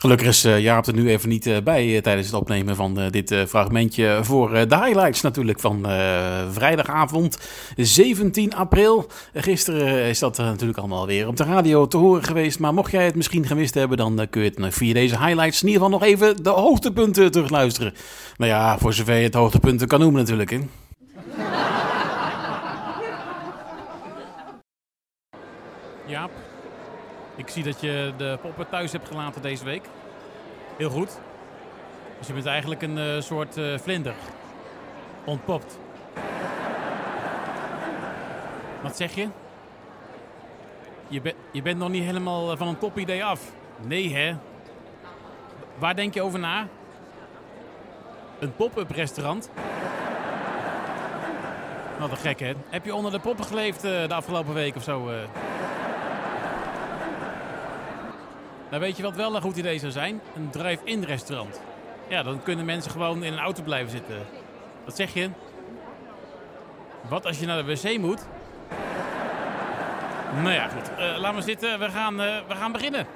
Gelukkig is uh, Jaap er nu even niet uh, bij uh, tijdens het opnemen van dit fragmentje voor de highlights natuurlijk van vrijdagavond 17 april. Gisteren is dat natuurlijk allemaal weer op de radio te horen geweest. Maar mocht jij het misschien gemist hebben, dan kun je het via deze highlights in ieder geval nog even de hoogtepunten terugluisteren. Nou ja, voor zover je het hoogtepunten kan noemen natuurlijk. Hè. Jaap, ik zie dat je de poppen thuis hebt gelaten deze week. Heel goed. Dus je bent eigenlijk een uh, soort uh, vlinder. Ontpopt. Wat zeg je? Je, be je bent nog niet helemaal eh, van een topidee af. Nee, hè? Waar denk je over na? Een pop-up restaurant? Wat een gek, hè? Heb je onder de poppen geleefd de afgelopen week of zo? Nou, weet je wat wel een goed idee zou zijn? Een drive-in restaurant. Ja, dan kunnen mensen gewoon in een auto blijven zitten. Wat zeg je? Wat als je naar de wc moet? Nou ja, goed. Uh, laat maar zitten. We gaan, uh, we gaan beginnen.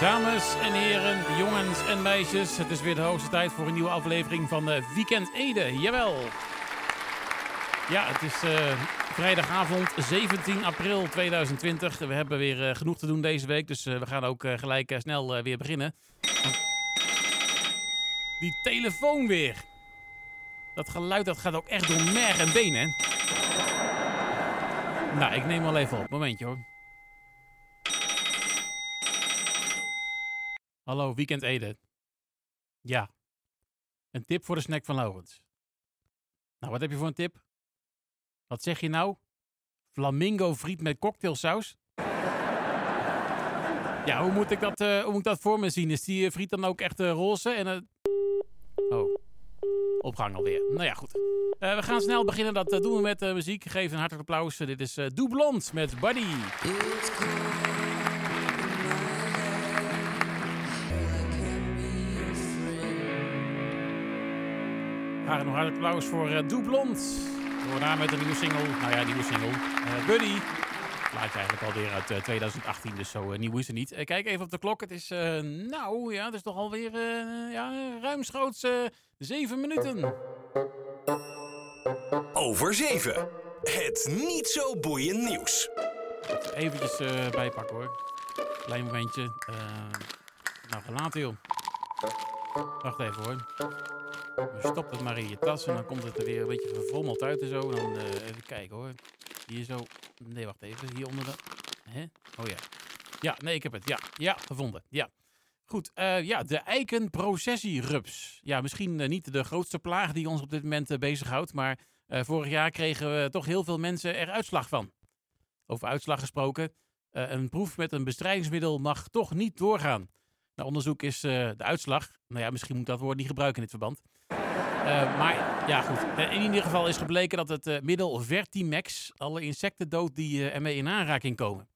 Dames en heren, jongens en meisjes, het is weer de hoogste tijd voor een nieuwe aflevering van Weekend Ede. Jawel. Ja, het is uh, vrijdagavond 17 april 2020. We hebben weer uh, genoeg te doen deze week, dus we gaan ook gelijk snel weer beginnen. Die telefoon weer. Dat geluid dat gaat ook echt door merg en benen. Nou, ik neem wel even op. Momentje hoor. Hallo, Weekend Ede. Ja. Een tip voor de snack van Laurens. Nou, wat heb je voor een tip? Wat zeg je nou? Flamingo friet met cocktailsaus? Ja, hoe moet ik dat, uh, hoe moet ik dat voor me zien? Is die uh, friet dan ook echt uh, roze? En, Oh, opgang alweer. Nou ja, goed. we gaan snel beginnen. Dat doen we met muziek. Geef een hartelijk applaus. dit is Doublond met Buddy. Nog hartelijk applaus voor uh, Doe Blond. Door met een nieuwe single. Nou ja, nieuwe single. Uh, Buddy. Laat je eigenlijk alweer uit uh, 2018, dus zo nieuw is het niet. kijk even op de klok. Het is, nou ja, het is toch alweer ja, ruimschoots zeven minuten. Over zeven. Het niet zo boeiend nieuws. Eventjes bijpakken hoor. Klein momentje. nou, gelaten joh. Wacht even hoor. Je stopt het maar in je tas en dan komt het er weer een beetje verfrommeld uit en zo. Dan uh, even kijken hoor. Hier zo. Nee, wacht even. Hier onder de. Hè? Oh ja. Ja, nee, ik heb het. Ja, ja, gevonden. Ja. Goed, uh, ja, de eikenprocessierups. Ja, misschien uh, niet de grootste plaag die ons op dit moment bezighoudt, maar vorig jaar kregen we toch heel veel mensen er uitslag van. Over uitslag gesproken, een proef met een bestrijdingsmiddel mag toch niet doorgaan. Nou, onderzoek is de uitslag. Nou ja, misschien moet dat woord niet gebruiken in dit verband. Uh, maar ja, goed. Eh, in ieder geval is gebleken dat het uh, middel Vertimax alle insecten doodt die ermee in aanraking komen.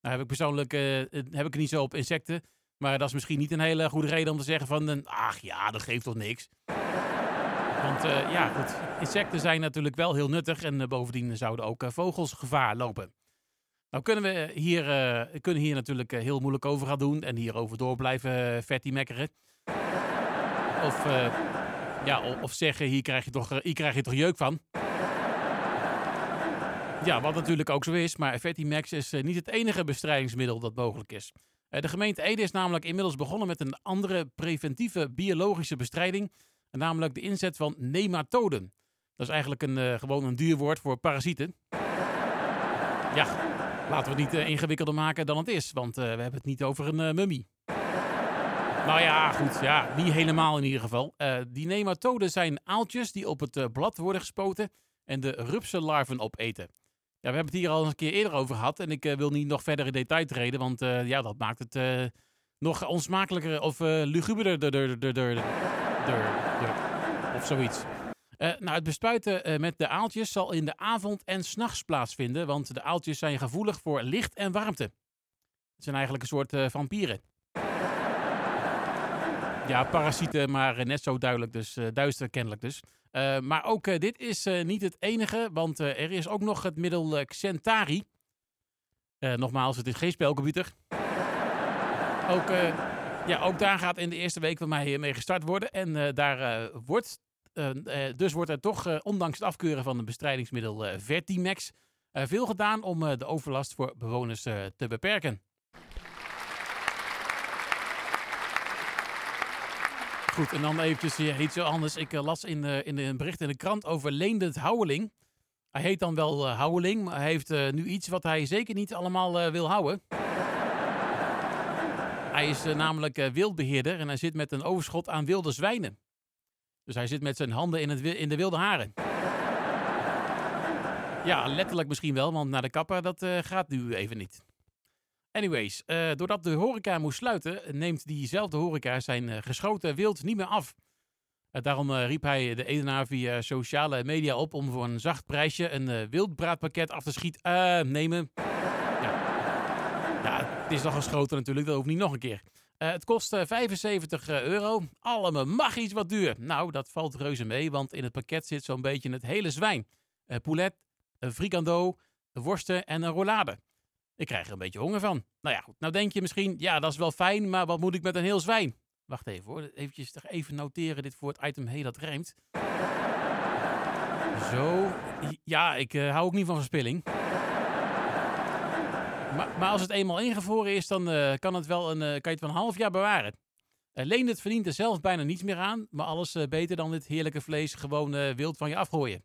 Nou heb ik persoonlijk heb ik het niet zo op insecten. Maar dat is misschien niet een hele goede reden om te zeggen van... ach ja, dat geeft toch niks. Want ja, goed. Insecten zijn natuurlijk wel heel nuttig. En bovendien zouden ook vogels gevaar lopen. Nou kunnen we hier, kunnen hier natuurlijk heel moeilijk over gaan doen. En hierover door blijven vertimekkeren. Of ja, of zeggen, hier krijg je toch, eh, krijg je toch jeuk van. Ja, wat natuurlijk ook zo is, maar Max is eh, niet het enige bestrijdingsmiddel dat mogelijk is. Eh, de gemeente Ede is namelijk inmiddels begonnen met een andere preventieve biologische bestrijding, namelijk de inzet van nematoden. Dat is eigenlijk een, gewoon een duur woord voor parasieten. Ja, laten we het niet ingewikkelder maken dan het is, want we hebben het niet over een mummie. Nou ja, goed. Ja, niet helemaal in ieder geval. Uh, die nematoden zijn aaltjes die op het uh, blad worden gespoten en de rupsenlarven opeten. Ja, we hebben het hier al een keer eerder over gehad en ik uh, wil niet nog verder in detail treden, want ja, dat maakt het nog onsmakelijker of luguberder of zoiets. Eh, nou, het bespuiten eh, met de aaltjes zal in de avond en s'nachts plaatsvinden, want de aaltjes zijn gevoelig voor licht en warmte. Het zijn eigenlijk een soort eh, vampieren. Ja, parasieten, maar eh, net zo duidelijk dus, eh, duister kennelijk dus. Eh, maar ook dit is niet het enige, want er is ook nog het middel Xentari. Nogmaals, het is geen spelcomputer. Ook, ja, ook daar gaat in de eerste week van mij mee gestart worden. En daar wordt, dus wordt er toch, ondanks het afkeuren van het bestrijdingsmiddel Vertimax, veel gedaan om de overlast voor bewoners te beperken. Goed, en dan eventjes iets anders. Ik eh, las in, in een bericht in de krant over Leendert Houweling. Hij heet dan wel eh Houweling, maar hij heeft eh, nu iets wat hij zeker niet allemaal wil houden. Hij is namelijk eh, wildbeheerder en hij zit met een overschot aan wilde zwijnen. Dus hij zit met zijn handen in, het, in de wilde haren. Ja, letterlijk misschien wel, want naar de kapper, dat gaat nu even niet. Anyways, eh, doordat de horeca moest sluiten, neemt diezelfde horeca zijn eh, geschoten wild niet meer af. Eh, daarom riep hij de Edenaar via sociale media op om voor een zacht prijsje een wildbraadpakket af te schieten, nemen. Ja. het is nog geschoten natuurlijk, dat hoeft niet nog een keer. Het kost eh, 75 euro. Allemaal magisch wat duur. Nou, dat valt reuze mee, want in het pakket zit zo'n beetje het hele zwijn. Poulet, een frikando, worsten en een rollade. Ik krijg er een beetje honger van. Nou ja, goed. Nou denk je misschien, ja, dat is wel fijn, maar wat moet ik met een heel zwijn? Wacht even hoor, eventjes toch even noteren dit voor het item. Hé, dat rijmt. Zo. Ja, ik eh, hou ook niet van verspilling. Maar, als het eenmaal ingevroren is, dan eh, kan, het wel een, eh, kan je het wel een half jaar bewaren. Uh, Leendert verdient er zelf bijna niets meer aan, maar alles beter dan dit heerlijke vlees gewoon wild van je afgooien.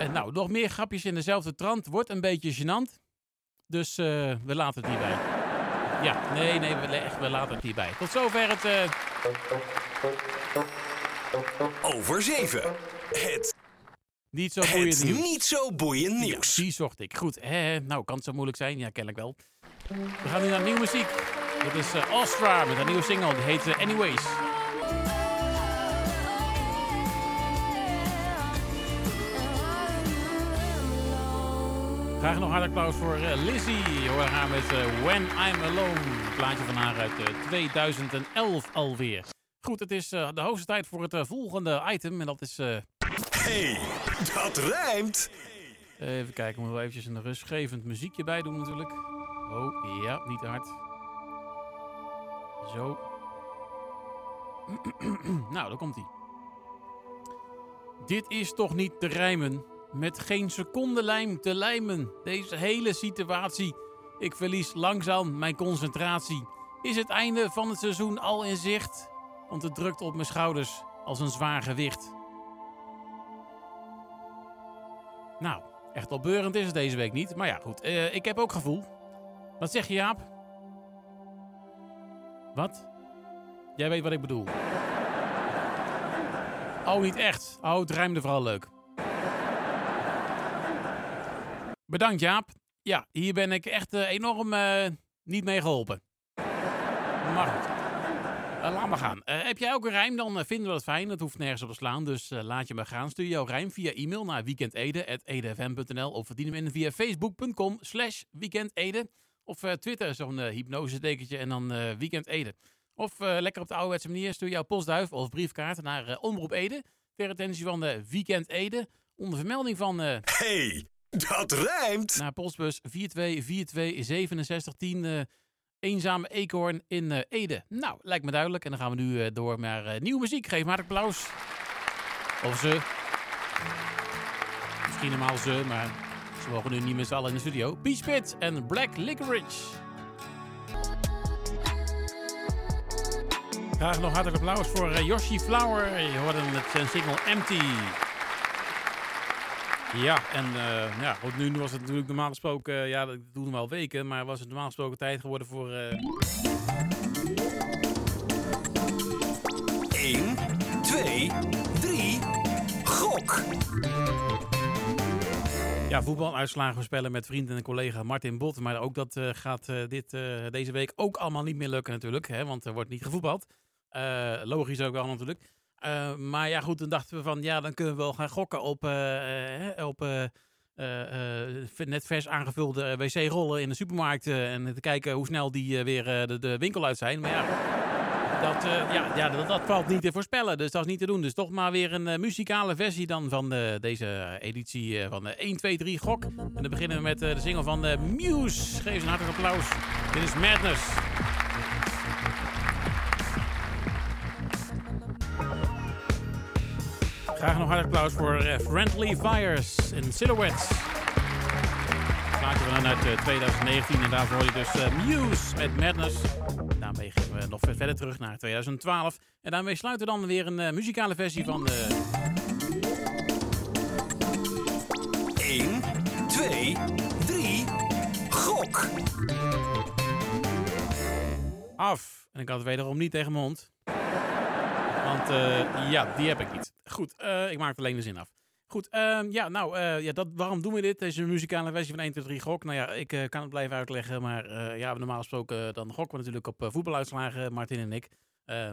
En nou, nog meer grapjes in dezelfde trant. Wordt een beetje gênant. Dus eh, we laten het hierbij. Ja, nee, nee, we, echt, we laten het hierbij. Tot zover het... eh, Over 7. Het, niet zo boeiend het nieuws. niet zo boeiend Ja, nieuws. die zocht ik. Goed, hè, nou kan het zo moeilijk zijn? Ja, kennelijk wel. We gaan nu naar nieuwe muziek. Dit is eh Ostra met een nieuwe single. Die heet eh, Anyways. Graag nog hard applaus voor eh, Lizzie. Je hoort haar met eh, When I'm Alone. Een plaatje van haar uit eh, 2011 alweer. Goed, het is eh, de hoogste tijd voor het eh, volgende item. En dat is... eh, hey, dat rijmt. Even kijken, we moeten wel eventjes een rustgevend muziekje bij doen natuurlijk. Oh, ja, niet te hard. Zo. nou, daar komt hij. Dit is toch niet te rijmen. Met geen seconde lijm te lijmen. Deze hele situatie. Ik verlies langzaam mijn concentratie. Is het einde van het seizoen al in zicht? Want het drukt op mijn schouders als een zwaar gewicht. Nou, echt opbeurend is het deze week niet. Maar ja, goed. eh, ik heb ook gevoel. Wat zeg je, Jaap? Wat? Jij weet wat ik bedoel. Oh, niet echt. Oh, het rijmde vooral leuk. Bedankt, Jaap. Ja, hier ben ik echt eh, enorm eh, niet mee geholpen. Maar goed. Eh, laat maar gaan. Heb jij ook een rijm, dan vinden we dat fijn. Dat hoeft nergens op te slaan, dus laat je maar gaan. Stuur jouw rijm via e-mail naar weekendede.edfm.nl of verdien hem in via facebook.com slash weekendede. Of Twitter, zo'n hypnose-dekentje en dan eh weekendede. Of lekker op de ouderwetse manier, stuur jouw postduif of briefkaart naar Omroep Ede. Ter attentie van de Weekend Ede. Onder vermelding van hey, dat rijmt. naar postbus 42426710 eh Eenzame Eekhoorn in eh, Ede. Nou, lijkt me duidelijk. En dan gaan we nu eh, door naar nieuwe muziek. Geef maar een applaus. Of ze. Misschien normaal ze, maar ze mogen nu niet met z'n allen in de studio. Beach Pit en Black Licorice. Graag nog hartelijk applaus voor Yoshi Flower. Je hoorde zijn single Empty. Ja, en eh, ja, goed, nu was het natuurlijk normaal gesproken, eh, ja, dat doen we al weken, maar was het normaal gesproken tijd geworden voor. eh, 1, 2, 3, gok. ja, voetbaluitslagen voorspellen met vriend en collega Martin Bot. Maar ook dat eh, gaat dit, deze week ook allemaal niet meer lukken natuurlijk, hè, want er wordt niet gevoetbald. Logisch ook wel natuurlijk. Uh, maar ja, goed, toen dachten we van ja, dan kunnen we wel gaan gokken op, uh, op net vers aangevulde wc-rollen in de supermarkt. en te kijken hoe snel die weer de, de, winkel uit zijn. Maar ja, dat, ja, ja dat, valt niet te voorspellen. Dus dat is niet te doen. Dus toch maar weer een muzikale versie dan van deze editie van de 1, 2, 3 Gok. En dan beginnen we met de single van Muse. Geef ze een hartelijk applaus. Dit is Madness. Graag nog hartelijk applaus voor uh, Friendly Fires in Silhouettes. Plaatje we dan uit 2019 eh, en daarvoor hoor je dus uh, Muse met Madness. Daarmee gaan we nog verder terug naar 2012. En daarmee sluiten we dan weer een muzikale versie van de... 1, 2, 3, gok! Af. En ik had het wederom niet tegen mijn hond. Want uh, ja, die heb ik niet. Goed, uh, ik maak alleen de zin af. Goed, uh, ja, nou, uh, ja, dat, waarom doen we dit? Deze muzikale versie van 1, 2, 3 gok. Nou ja, ik kan het blijven uitleggen, maar ja, normaal gesproken dan gokken we natuurlijk op voetbaluitslagen, Martin en ik.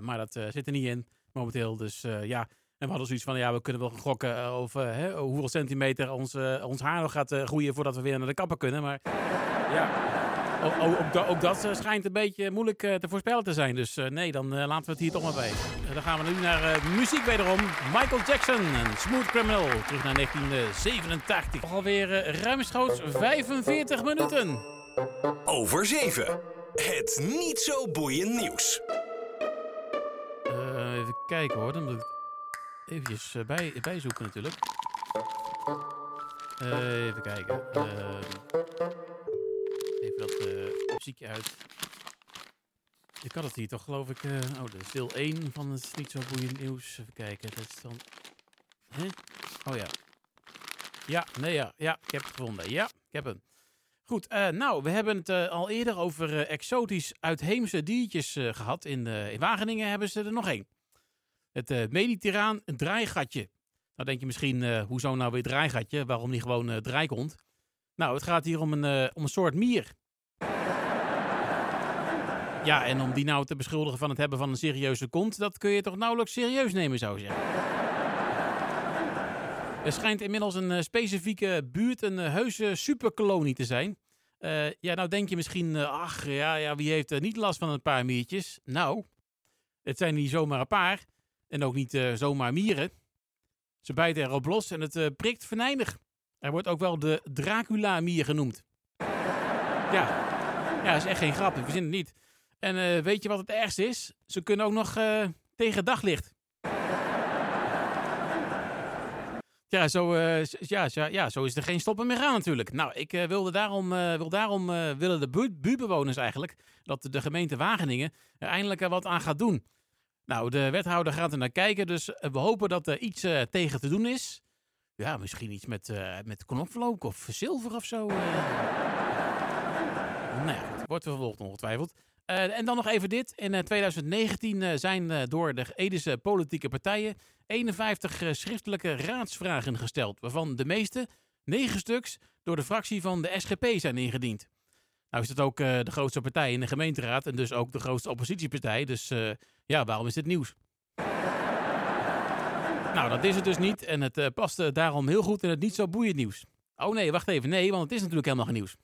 maar dat zit er niet in, momenteel. Dus ja, en we hadden zoiets van, ja, we kunnen wel gokken over hoeveel centimeter ons, ons haar nog gaat groeien voordat we weer naar de kapper kunnen. Maar ja, ook, ook, dat eh, schijnt een beetje moeilijk eh, te voorspellen te zijn. Dus eh, nee, dan laten we het hier toch maar bij. dan gaan we nu naar muziek wederom. Michael Jackson en Smooth Criminal. Terug naar 1987. Alweer ruimschoots 45 minuten. Over 7. Het niet zo boeiend nieuws. even kijken hoor. Dan moet ik eventjes bij, bijzoeken natuurlijk. even kijken. Even dat muziekje uit. Ik had het hier toch, geloof ik. Uh, oh, dat is deel 1 van het niet zo boeiend nieuws. Even kijken. Dat is dan. Oh ja. Ja, nee, ja. Ja, ik heb het gevonden. Ja, ik heb hem. Goed, uh, nou, we hebben het al eerder over exotisch uitheemse diertjes gehad. In, in, Wageningen hebben ze er nog één. Het mediterraan draaigatje. Nou denk je misschien, hoezo nou weer draaigatje? Waarom niet gewoon draaikont? Nou, het gaat hier om een, uh, om een soort mier. Ja, en om die nou te beschuldigen van het hebben van een serieuze kont, dat kun je toch nauwelijks serieus nemen, zou ik zeggen. Er schijnt inmiddels een uh, specifieke buurt een uh, heuse superkolonie te zijn. ja, nou denk je misschien, ach ja, ja, wie heeft niet last van een paar miertjes? Nou, het zijn niet zomaar een paar en ook niet zomaar mieren. Ze bijten erop los en het prikt venijnig. Hij wordt ook wel de Dracula-mier genoemd. Ja. ja, dat is echt geen grap. Ik verzin het niet. En uh, weet je wat het ergste is? Ze kunnen ook nog uh, tegen daglicht. Ja, zo, uh, ja, ja, zo is er geen stoppen meer aan natuurlijk. Nou, ik wilde daarom, wil daarom willen de buurtbewoners eigenlijk dat de gemeente Wageningen er eindelijk wat aan gaat doen. Nou, de wethouder gaat er naar kijken, dus we hopen dat er iets tegen te doen is. Ja, misschien iets met, uh, met knoflook of zilver of zo. Uh. nou ja, wordt ongetwijfeld. Uh, en dan nog even dit. In 2019 zijn door de Edische politieke partijen 51 schriftelijke raadsvragen gesteld. Waarvan de meeste, 9 stuks, door de fractie van de SGP zijn ingediend. Nou is het ook de grootste partij in de gemeenteraad en dus ook de grootste oppositiepartij. Dus ja, waarom is dit nieuws? Nou, dat is het dus niet. En het uh, paste daarom heel goed in het niet zo boeiend nieuws. Oh nee, wacht even. Nee, want het is natuurlijk helemaal geen nieuws.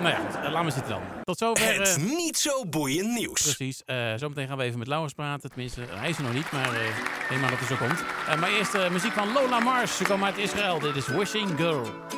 Nou ja, goed, uh, laat me zitten dan. Tot zover. Het uh, niet zo boeiend nieuws. Precies. zometeen gaan we even met Laurens praten. Tenminste, hij is er nog niet, maar neem maar dat het zo komt. maar eerst muziek van Lola Mars. Ze komt uit Israël. Dit is Wishing Girl.